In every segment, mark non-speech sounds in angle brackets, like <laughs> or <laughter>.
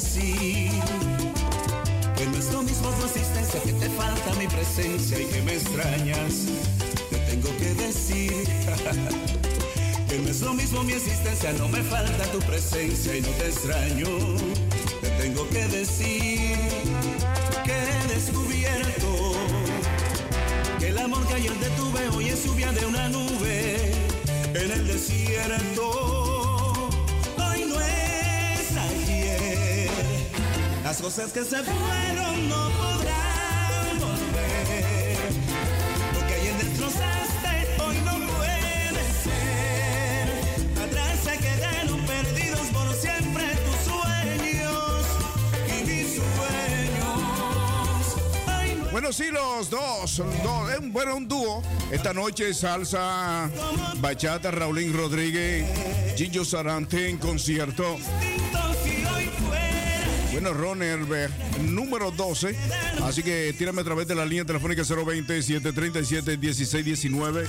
que no es lo mismo tu existencia, que te falta mi presencia y que me extrañas. Te tengo que decir <laughs> que no es lo mismo mi existencia, no me falta tu presencia y no te extraño. Te tengo que decir que he descubierto que el amor que ayer te tuve hoy es lluvia de una nube en el desierto. Las cosas que se fueron no podrán volver. Lo que ayer destrozaste hoy no puede ser. Atrás se quedaron perdidos por siempre tus sueños y mis sueños. Bueno, sí, los dos. dos, eh, bueno, un dúo. Esta noche salsa, bachata, Raulín Rodríguez, Gillo Sarante en concierto. Bueno, Ron Herbert, número 12. Así que tírame a través de la línea telefónica 020-737-1619.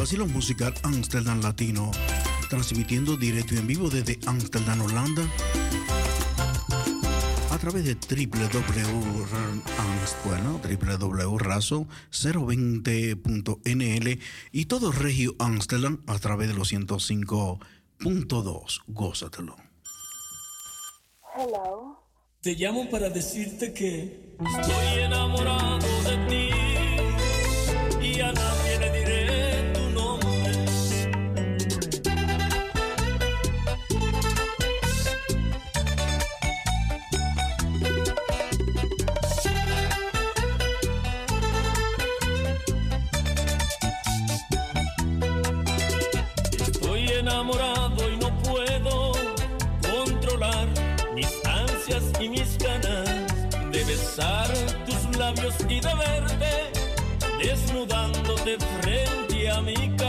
Vacilón musical Amsterdam Latino, transmitiendo directo y en vivo desde Amsterdam, Holanda, a través de www, bueno, www.razo020.nl y todo Regio Amsterdam a través de los 105.2. Gózatelo. Hello. Te llamo para decirte que estoy enamorado de ti frente a mi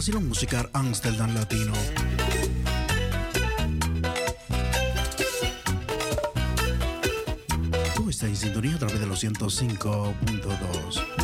vacilón musical Amsterdam Latino. Tú estás en sintonía a través de los 105.2.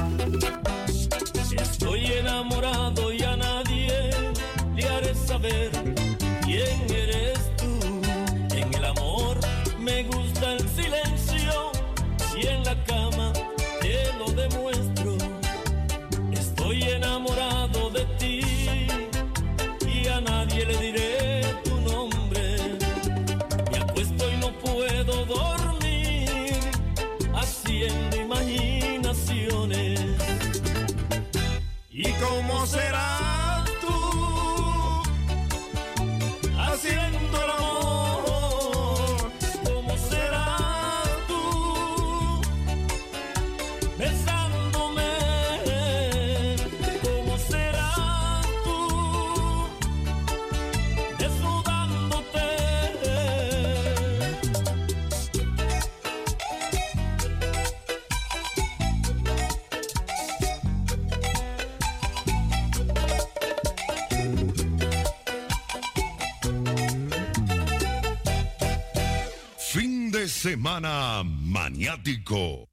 Semana Maniático.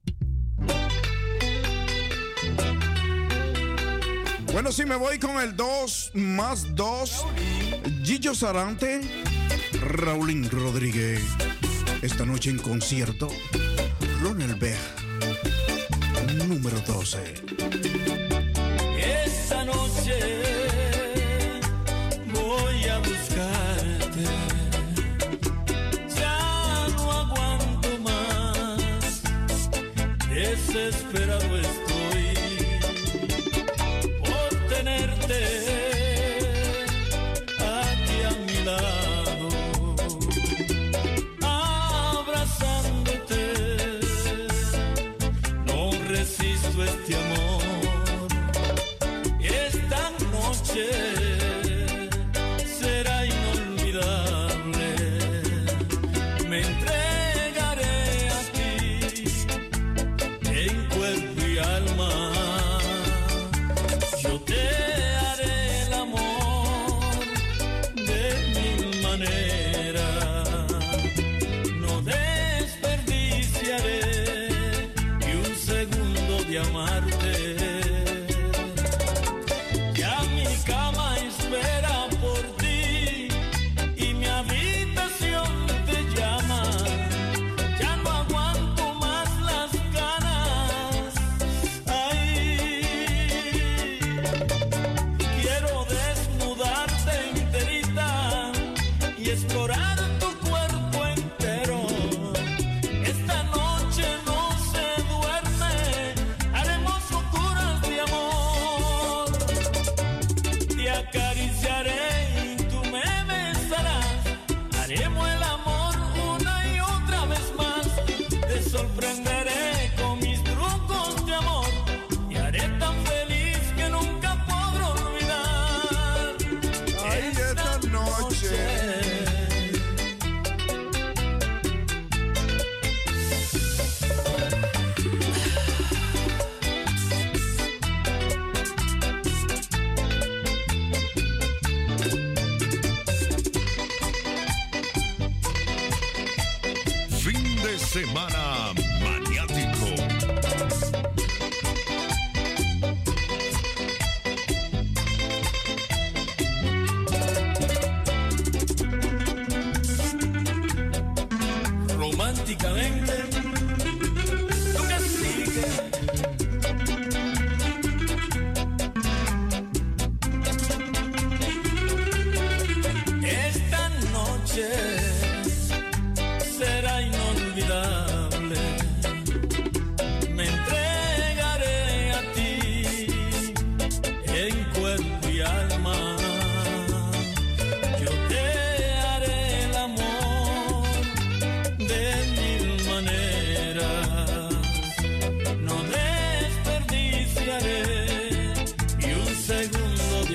Bueno, si me voy con el 2 más 2, Gillo Sarante, Raulín Rodríguez. Esta noche en concierto, Ronald Beck, número 12. noche. desesperado estoy.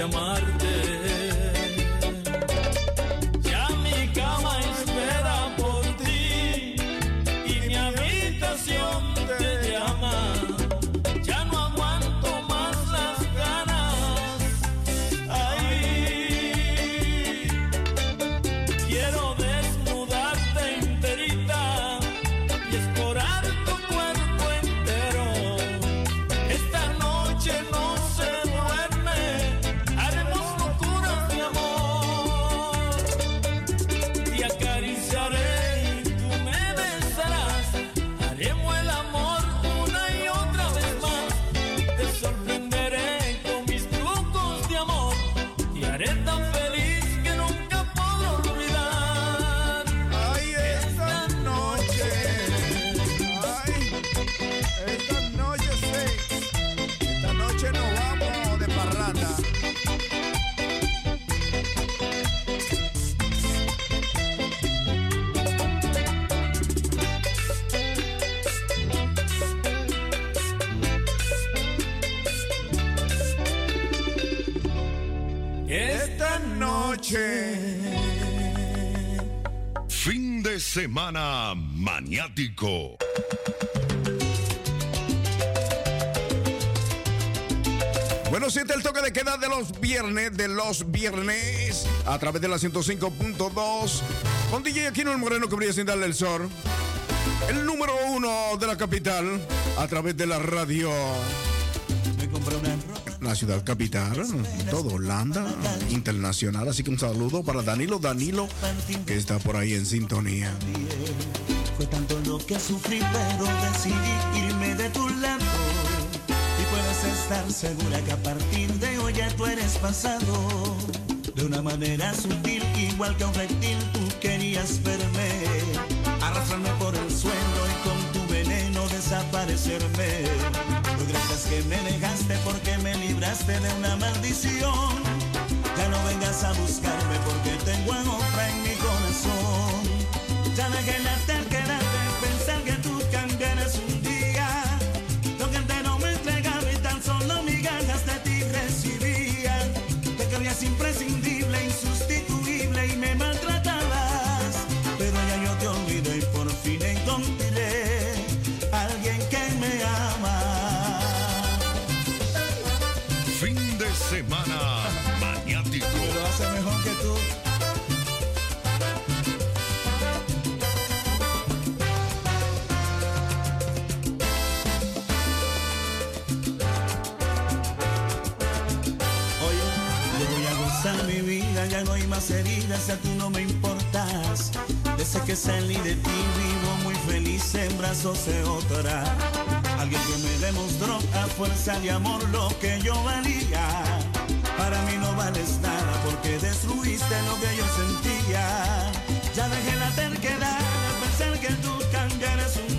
amargo Bueno, siente el toque de queda de los viernes, de los viernes, a través de la 105.2, con DJ Aquino el Moreno que brilla sin darle el sol. El número uno de la capital, a través de la radio. La ciudad capital, todo Holanda, internacional. Así que un saludo para Danilo Danilo, que está por ahí en sintonía. Fue tanto lo que sufrí, pero decidí irme de tu lado estar segura que a partir de hoy ya tú eres pasado. De una manera sutil, igual que un reptil, tú querías verme. Arrastrarme por el suelo y con tu veneno desaparecerme. Muy gracias que me dejaste porque me libraste de una maldición. Ya no vengas a buscarme porque tengo a en mi corazón. Ya dejé la que salí de ti vivo muy feliz en brazos de otra. Alguien que me demostró a fuerza de amor lo que yo valía. Para mí no vales nada porque destruiste lo que yo sentía. Ya dejé la terquedad de pensar que tú cambiarás un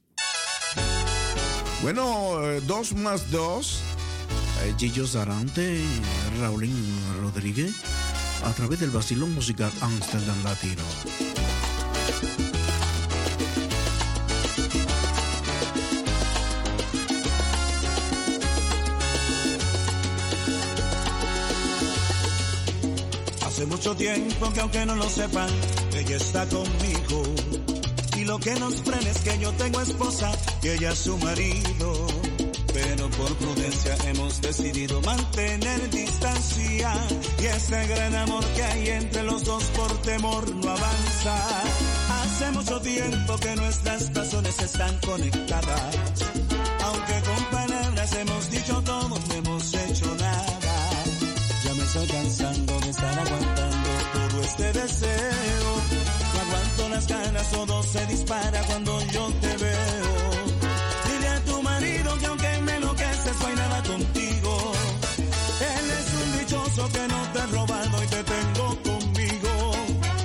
Bueno, eh, dos más dos, eh, Gillo Zarante, Raulín Rodríguez, a través del vacilón musical Amsterdam Latino. Hace mucho tiempo que aunque no lo sepan, ella está conmigo pido que nos frenes, que yo tengo esposa y ella su marido. Pero por prudencia hemos decidido mantener distancia y ese gran amor que hay entre los dos por temor no avanza. Hace mucho tiempo que nuestras razones están conectadas, aunque con palabras hemos dicho todo, no hemos hecho nada. Ya me estoy cansando de estar aguantando todo este deseo las ganas, todo se dispara cuando yo te veo. Dile a tu marido que aunque me enloqueces, no hay nada contigo. Él es un dichoso que no te ha robado y te tengo conmigo.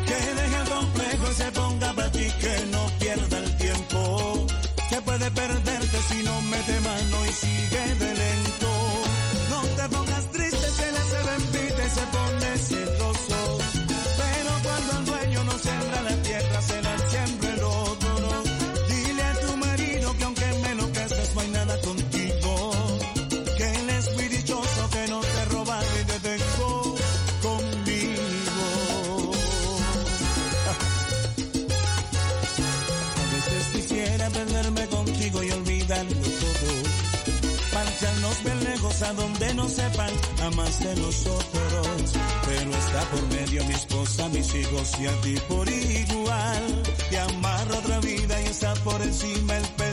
Que deje el complejo y se ponga para ti, que no pierda el tiempo. Que puede perderte si no mete mano y sigue de lejos. sepan jamás de nosotros. Pero está por medio mi esposa, mis hijos y a ti por igual. Te amarro otra vida y está por encima el pecado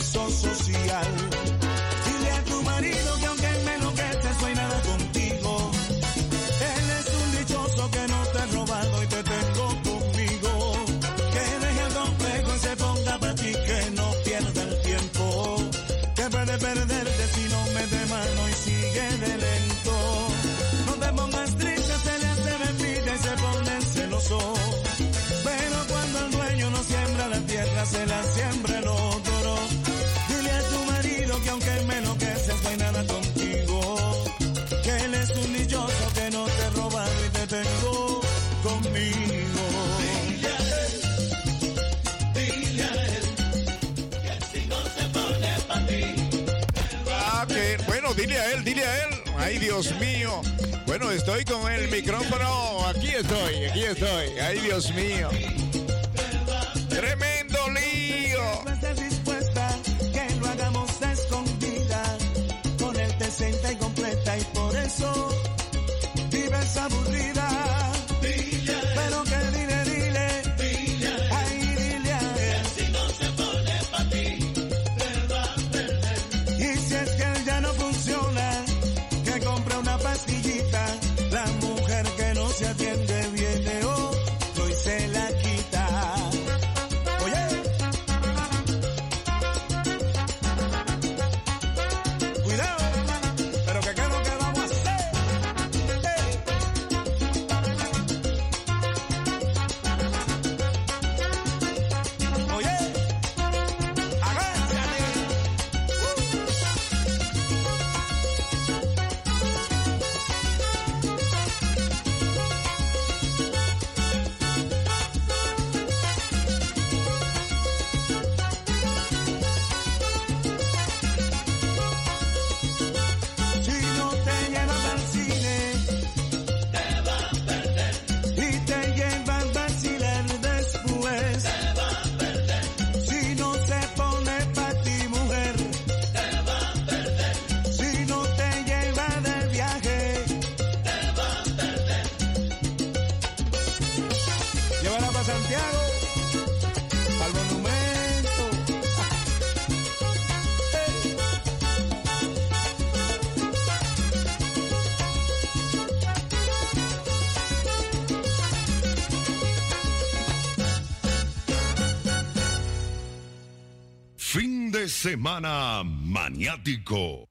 Ay, Dios mío. Bueno, estoy con el micrófono. Aquí estoy, aquí estoy. Ay, Dios mío. Fin de semana maniático.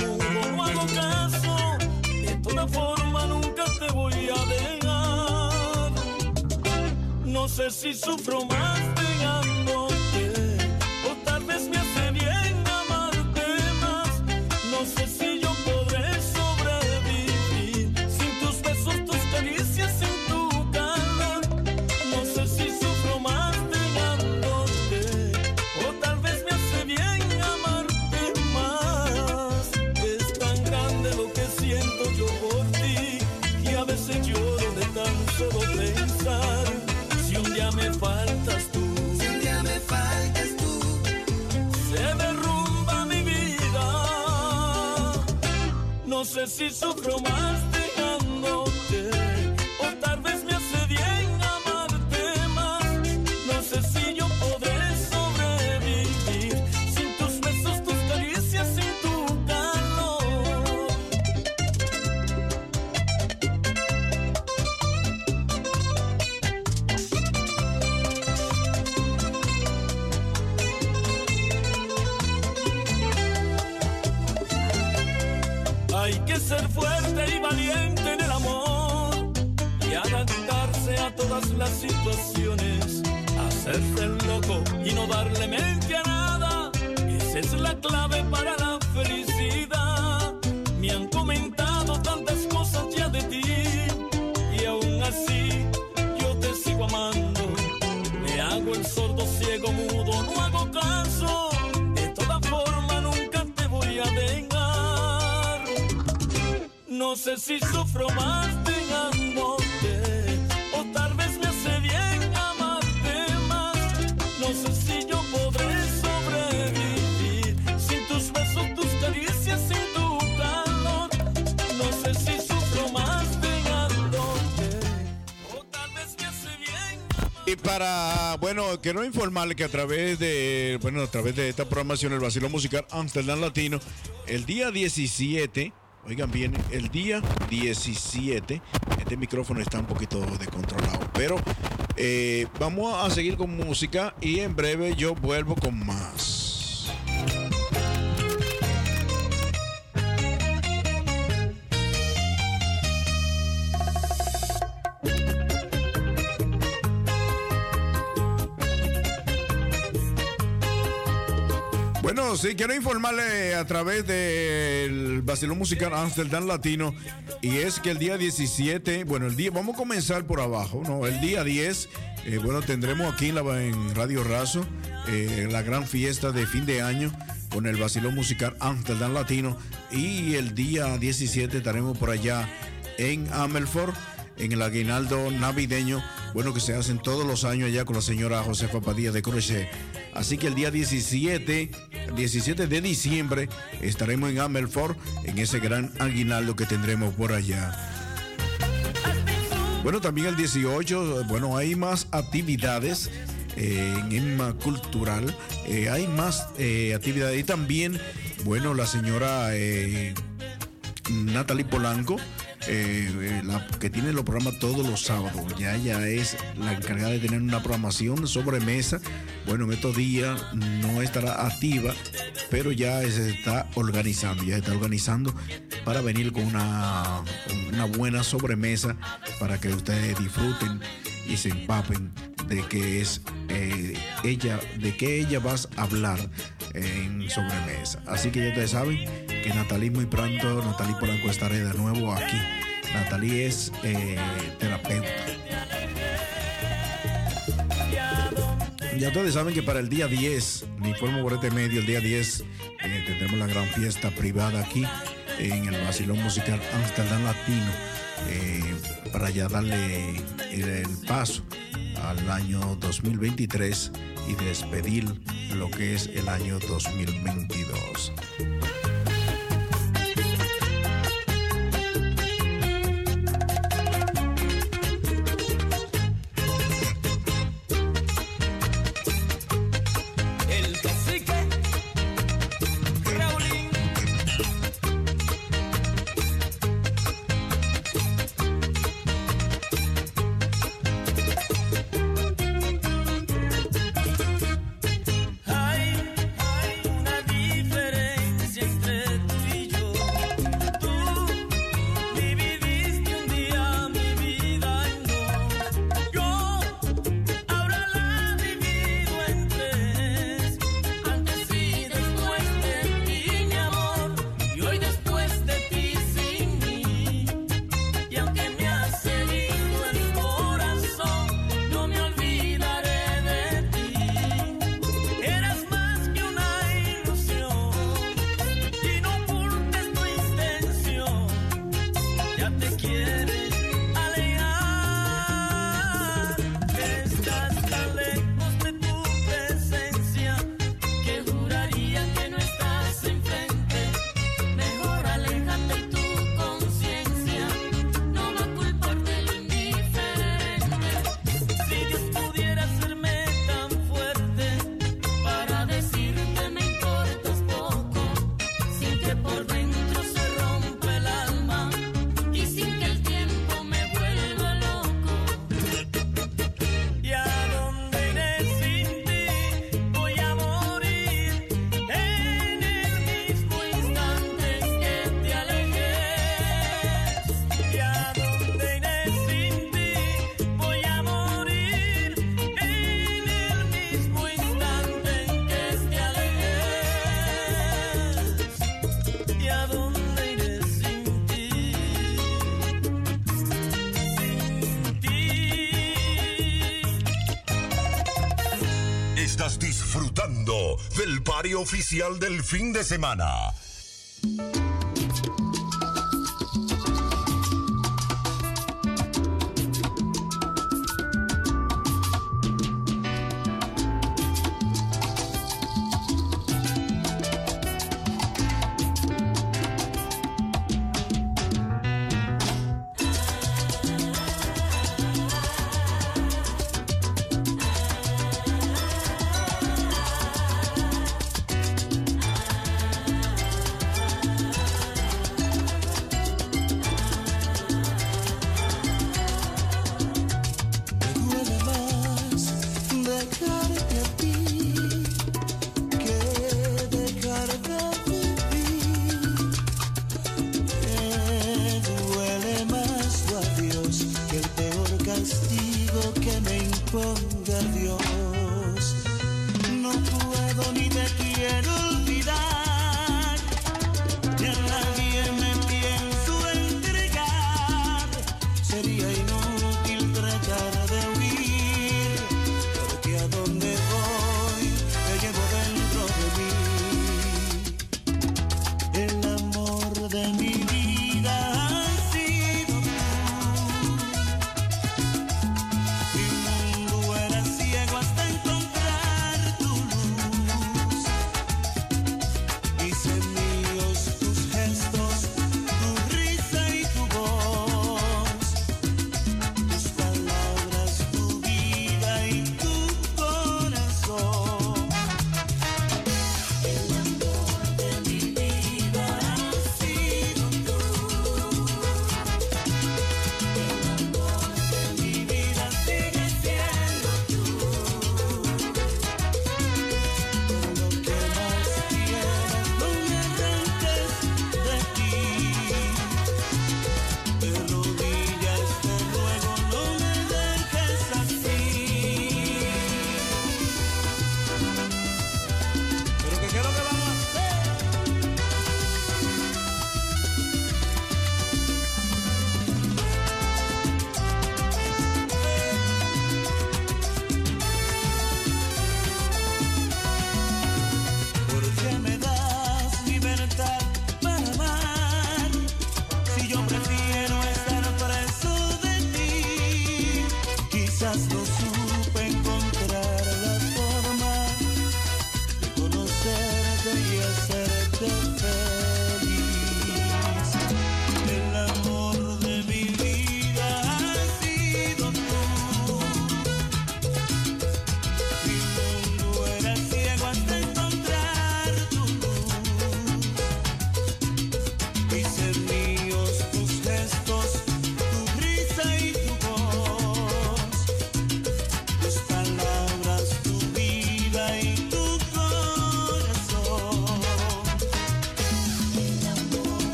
No hago caso. De toda forma nunca te voy a dejar. No sé si sufro más No sé si sufro la clave para la felicidad. Me han comentado tantas cosas ya de ti y aún así yo te sigo amando. Me hago el sordo, ciego, mudo, no hago caso. De toda forma nunca te voy a dejar. No sé si sufro más para, bueno, quiero informarle que a través de, bueno, a través de esta programación, el Vacilo Musical Amsterdam Latino, el día 17, oigan bien, el día 17, este micrófono está un poquito descontrolado, pero eh, vamos a seguir con música y en breve yo vuelvo con más. Sí, quiero informarle a través del Basilón Musical Amsterdam Latino y es que el día 17, bueno, el día, vamos a comenzar por abajo, ¿no? El día 10, eh, bueno, tendremos aquí en, Radio Razo eh, la gran fiesta de fin de año con el Basilón Musical Amsterdam Latino y el día 17 estaremos por allá en Amelfort en el aguinaldo navideño, bueno, que se hacen todos los años allá con la señora Josefa Padilla de Crochet. Así que el día 17, 17 de diciembre, estaremos en Amelfort, en ese gran aguinaldo que tendremos por allá. Bueno, también el 18, bueno, hay más actividades eh, en EMA Cultural, eh, hay más eh, actividades y también, bueno, la señora Natalie Polanco, eh, eh, que tiene los programas todos los sábados. Ya ella es la encargada de tener una programación sobre mesa. Bueno, en estos días no estará activa, pero ya se está organizando, ya se está organizando para venir con una, una buena sobremesa para que ustedes disfruten y se empapen de qué es eh, ella, de qué ella vas a hablar en sobremesa. Así que ya ustedes saben que Natalie muy pronto, Natalie Polanco estaré de nuevo aquí. Natalie es eh, terapeuta. Ya ustedes saben que para el día 10, me informo por este medio, el día 10 eh, tendremos la gran fiesta privada aquí en el Basilón Musical Amsterdam Latino eh, para ya darle el paso al año 2023 y despedir lo que es el año 2022. Del pari oficial del fin de semana.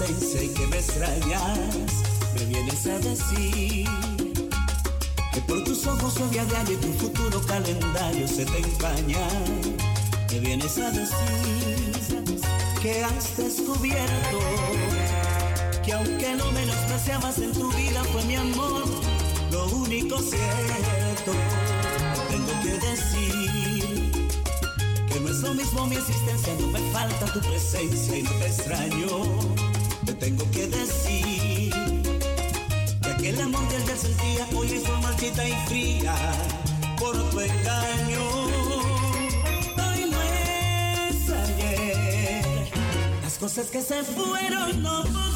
Y que me extrañas. Me vienes a decir que por tus ojos suave a diario y tu futuro calendario se te empaña. Me vienes a decir que has descubierto que aunque no menospreciabas en tu vida fue mi amor lo único cierto. Tengo que decir que no es lo mismo mi existencia, no me falta tu presencia y no te extraño. Te tengo que decir que aquel amor que ayer sentía hoy es marchita y fría por tu engaño. Hoy no es ayer, las cosas que se fueron no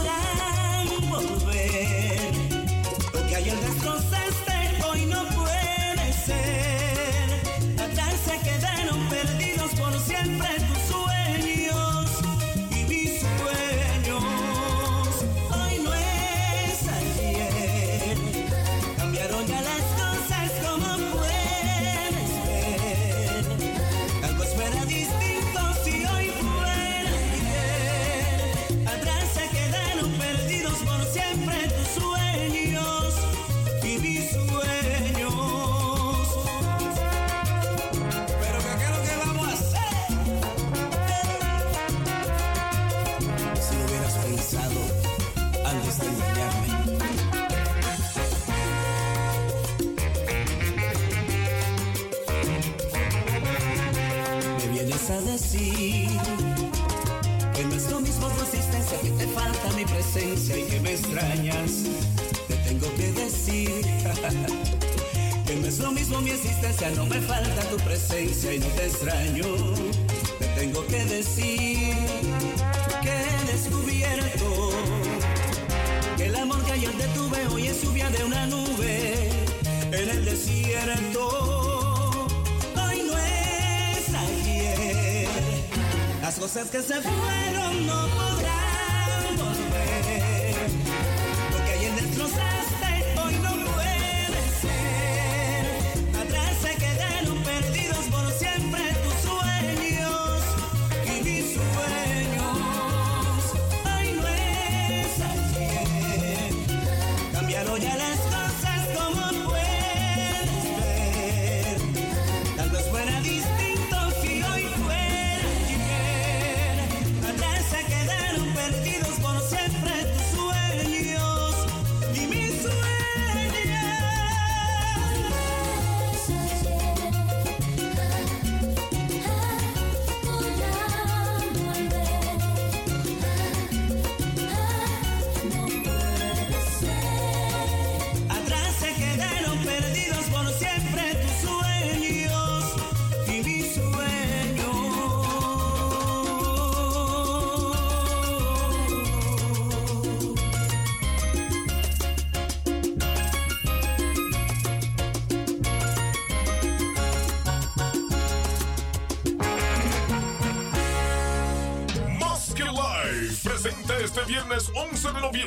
Las cosas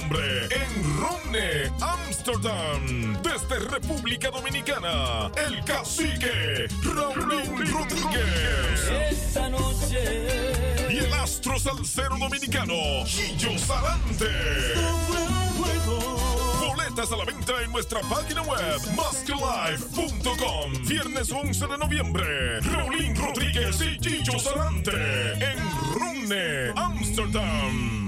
noviembre en Ronne, Amsterdam, desde República Dominicana, el cacique Raúl Rodríguez Esta noche y el astro salsero dominicano Gillo Salante. Boletas a la venta en nuestra página web maskelife.com. Viernes 11 de noviembre. Raulín Rodríguez y Gillo Salante en Ronne, Amsterdam.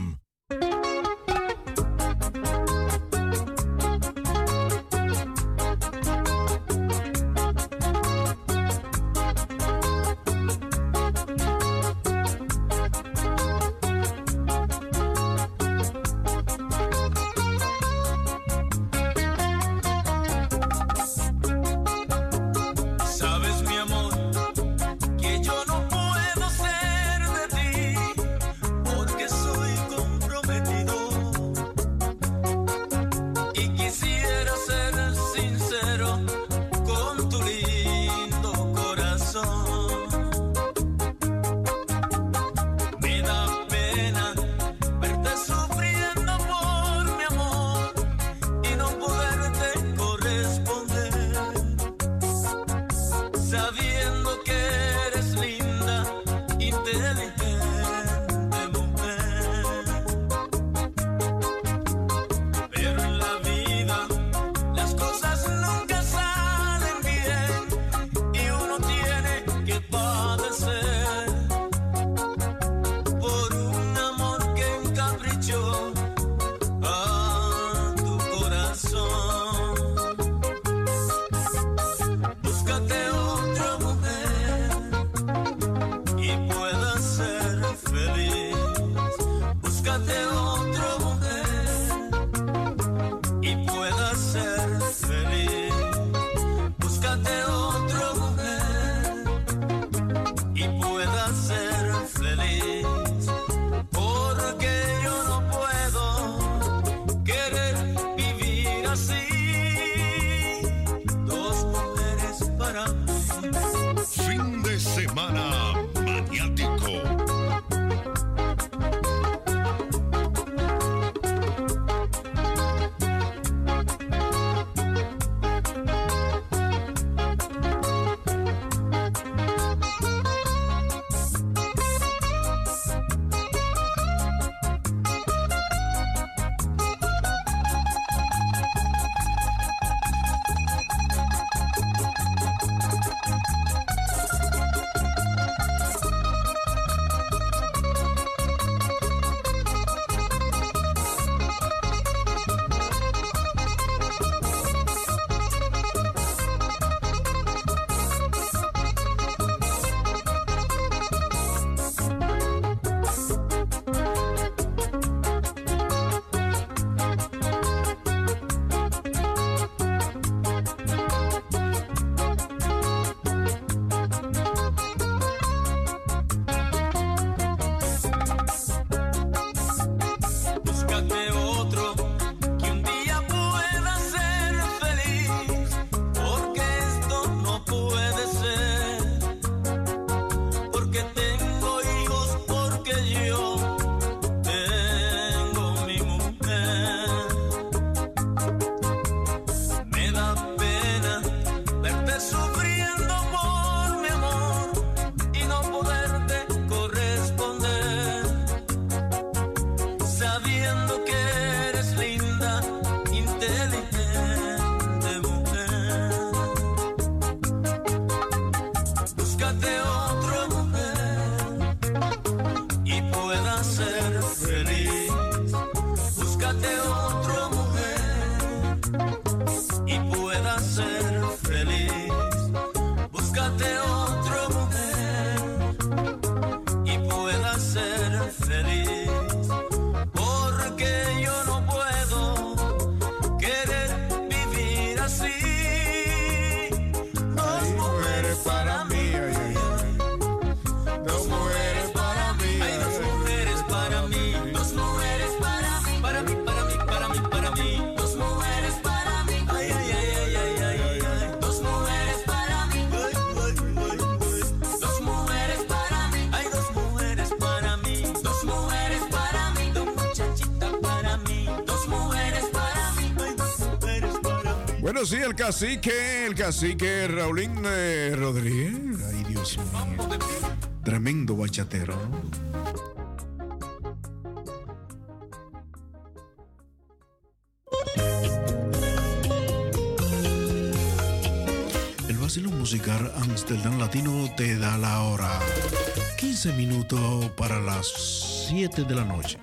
Sí, el cacique, el cacique Raulín eh, Rodríguez. Ay, Dios mío. Tremendo bachatero. El vacilo musical Amsterdam Latino te da la hora. 15 minutos para las 7 de la noche.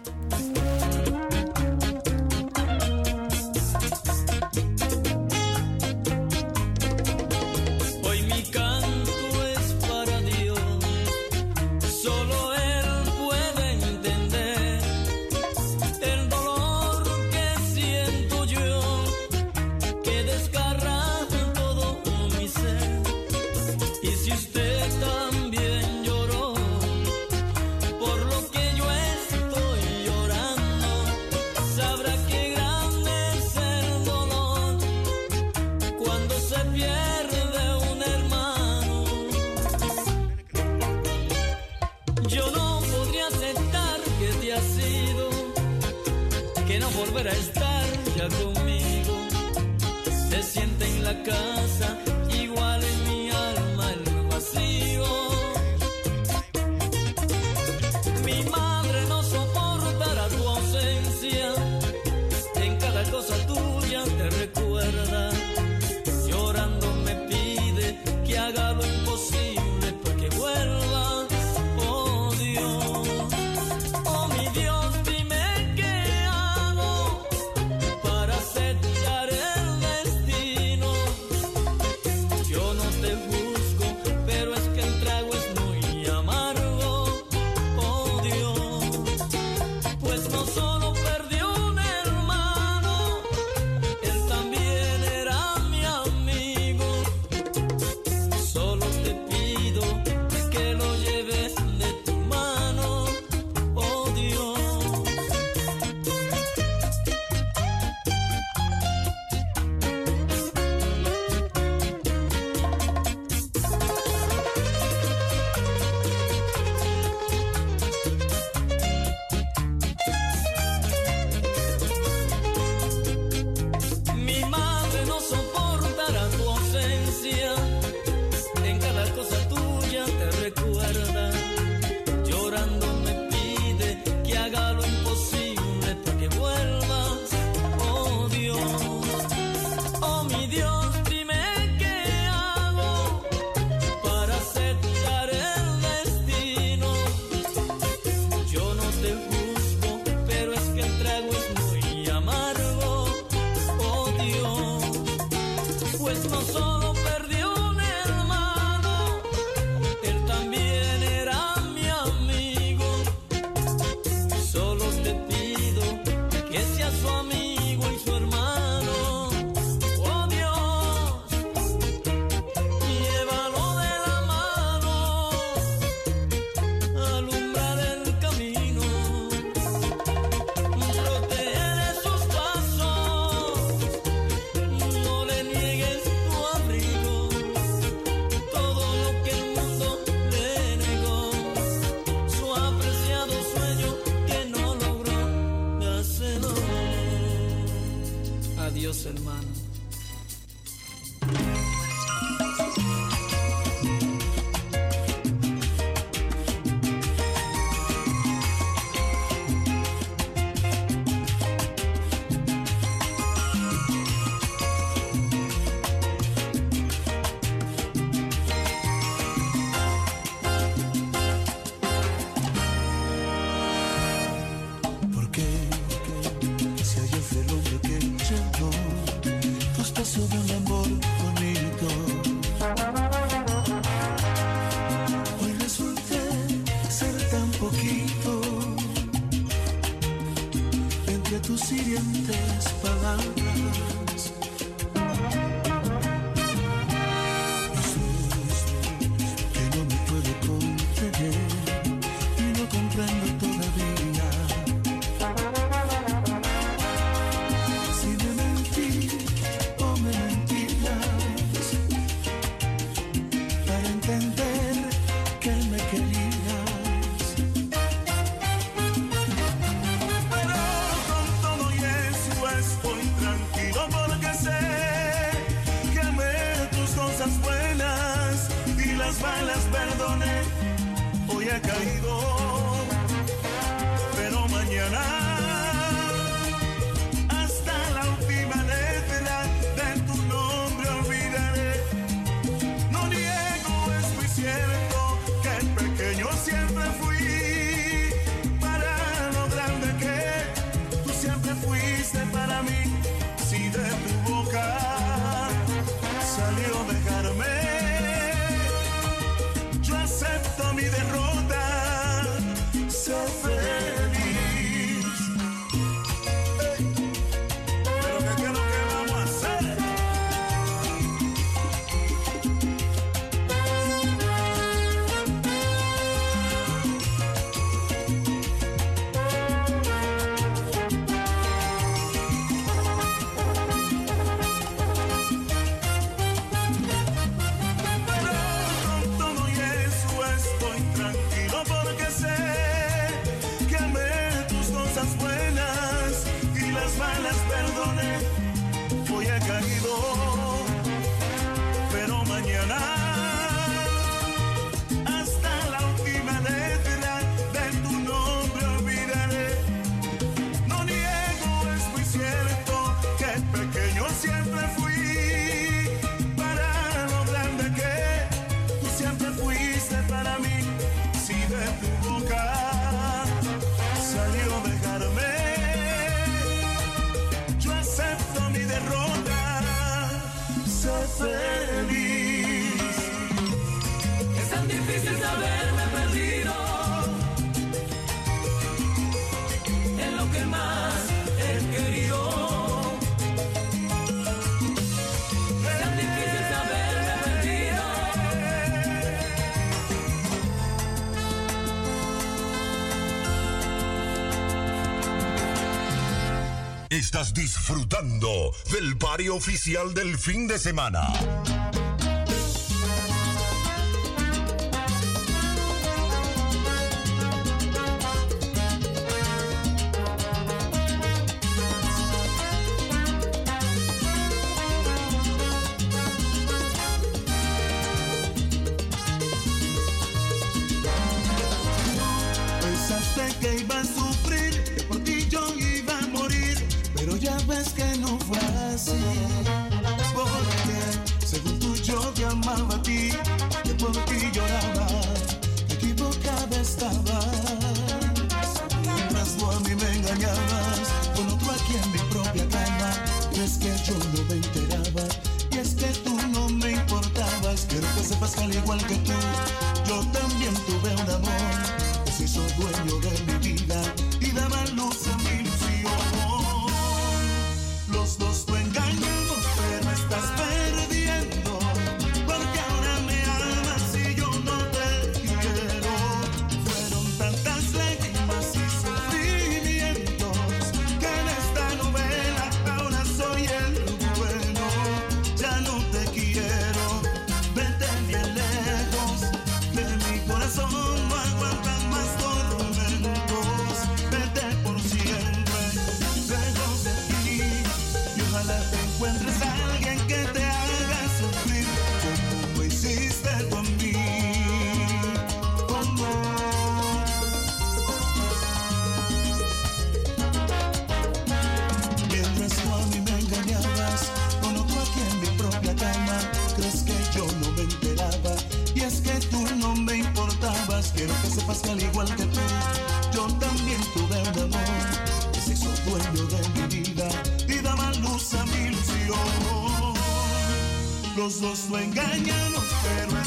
Estás disfrutando del pario oficial del fin de semana. Los dos lo engañamos, pero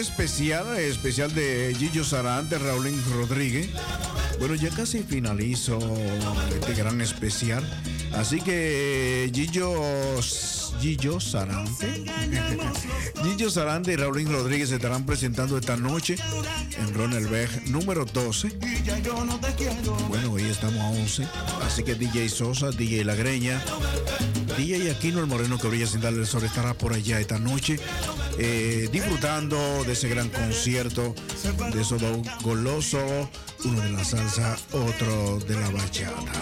especial, especial de Gillo Sarante, Raulín Rodríguez. Bueno, ya casi finalizo este gran especial. Así que Gillo, Gillo Sarante, <laughs> Gillo Sarante y Raulín Rodríguez se estarán presentando esta noche en Ronelberg número 12. Y ya yo no te quiero. Bueno, hoy estamos a 11. Así que DJ Sosa, DJ La Greña, DJ Aquino el Moreno que brilla sin darle el sol estará por allá esta noche eh, disfrutando de ese gran concierto, de esos dos golosos, uno de la salsa, otro de la bachata.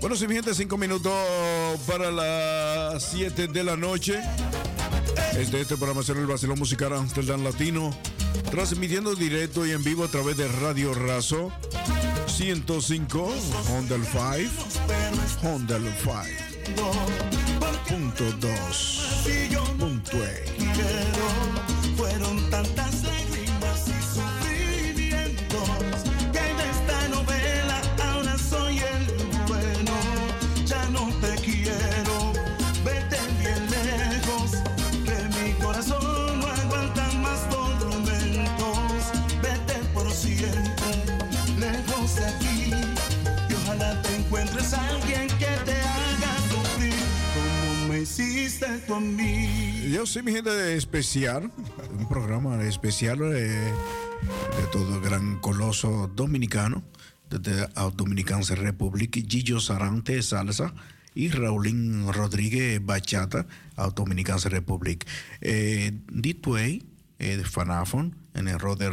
Bueno, si cinco minutos para las 7 de la noche. Es de este programa será el Vacilón Musical Amsterdam Latino, transmitiendo directo y en vivo a través de Radio Razo 105 Honda el 5 Honda el 5 punto a mí. Yo soy mi gente de especial, un programa especial eh, de todo el gran coloso dominicano, desde la Dominicanse Republic, Gillo Sarante Salsa y Raulín Rodríguez Bachata, a Dominicanse Republic. Eh, Ditway, eh, de Fanafon, en el Roder,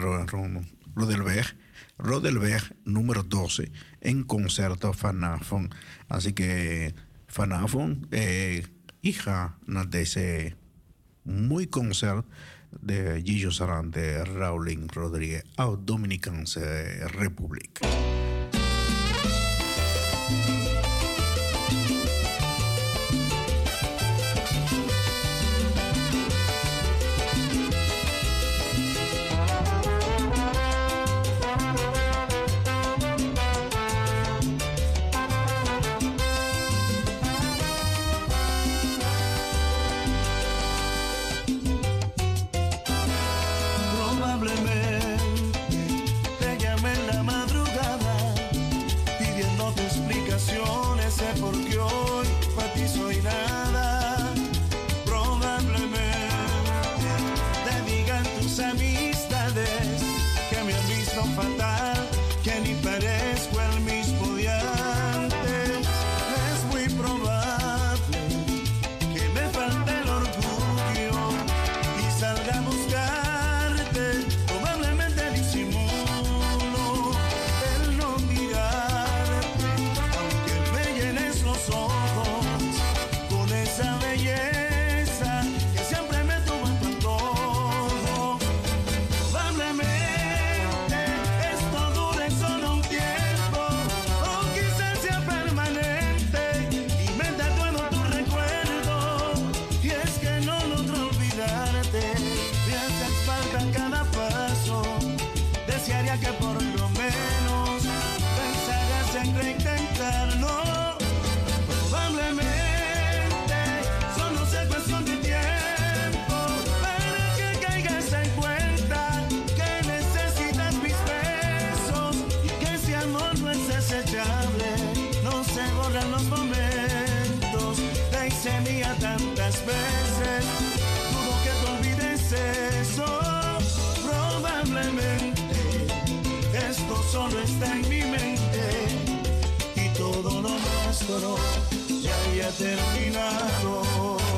Rodelberg, Rodelberg número 12, en concierto Fanafon. Así que Fanafon, eh, hija de ese muy concert de Gillo Sarante, Raulín Rodríguez, a Dominicanse Republic. no se borran los momentos. Te hice mía tantas veces, dudo que te olvides eso. Probablemente esto solo está en mi mente y todo lo nuestro ya haya terminado.